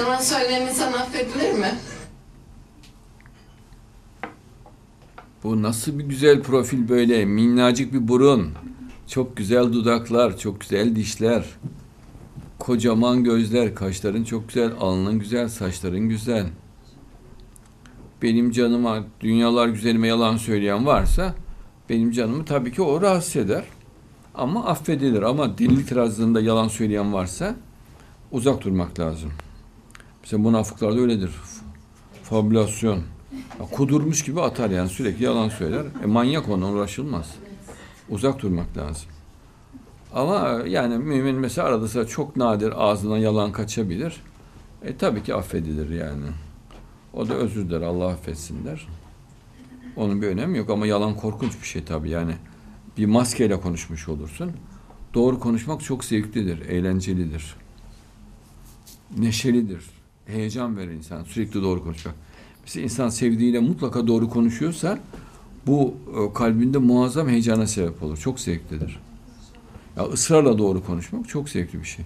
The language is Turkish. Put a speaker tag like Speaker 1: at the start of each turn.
Speaker 1: Yalan söyleyen insan affedilir mi?
Speaker 2: Bu nasıl bir güzel profil böyle? Minnacık bir burun. Çok güzel dudaklar, çok güzel dişler. Kocaman gözler, kaşların çok güzel, alnın güzel, saçların güzel. Benim canıma, dünyalar güzelime yalan söyleyen varsa benim canımı tabii ki o rahatsız eder. Ama affedilir. Ama delil itirazlarında yalan söyleyen varsa uzak durmak lazım. Mesela münafıklar da öyledir. Fabülasyon. Kudurmuş gibi atar yani sürekli yalan söyler. E manyak ondan uğraşılmaz. Uzak durmak lazım. Ama yani mümin mesela arada sırada çok nadir ağzından yalan kaçabilir. E tabii ki affedilir yani. O da özür diler Allah affetsin der. Onun bir önemi yok ama yalan korkunç bir şey tabii yani. Bir maskeyle konuşmuş olursun. Doğru konuşmak çok zevklidir, eğlencelidir. Neşelidir. Heyecan verir insan sürekli doğru konuşmak. Mesela insan sevdiğiyle mutlaka doğru konuşuyorsa bu e, kalbinde muazzam heyecana sebep olur. Çok zevklidir. Ya ısrarla doğru konuşmak çok zevkli bir şey.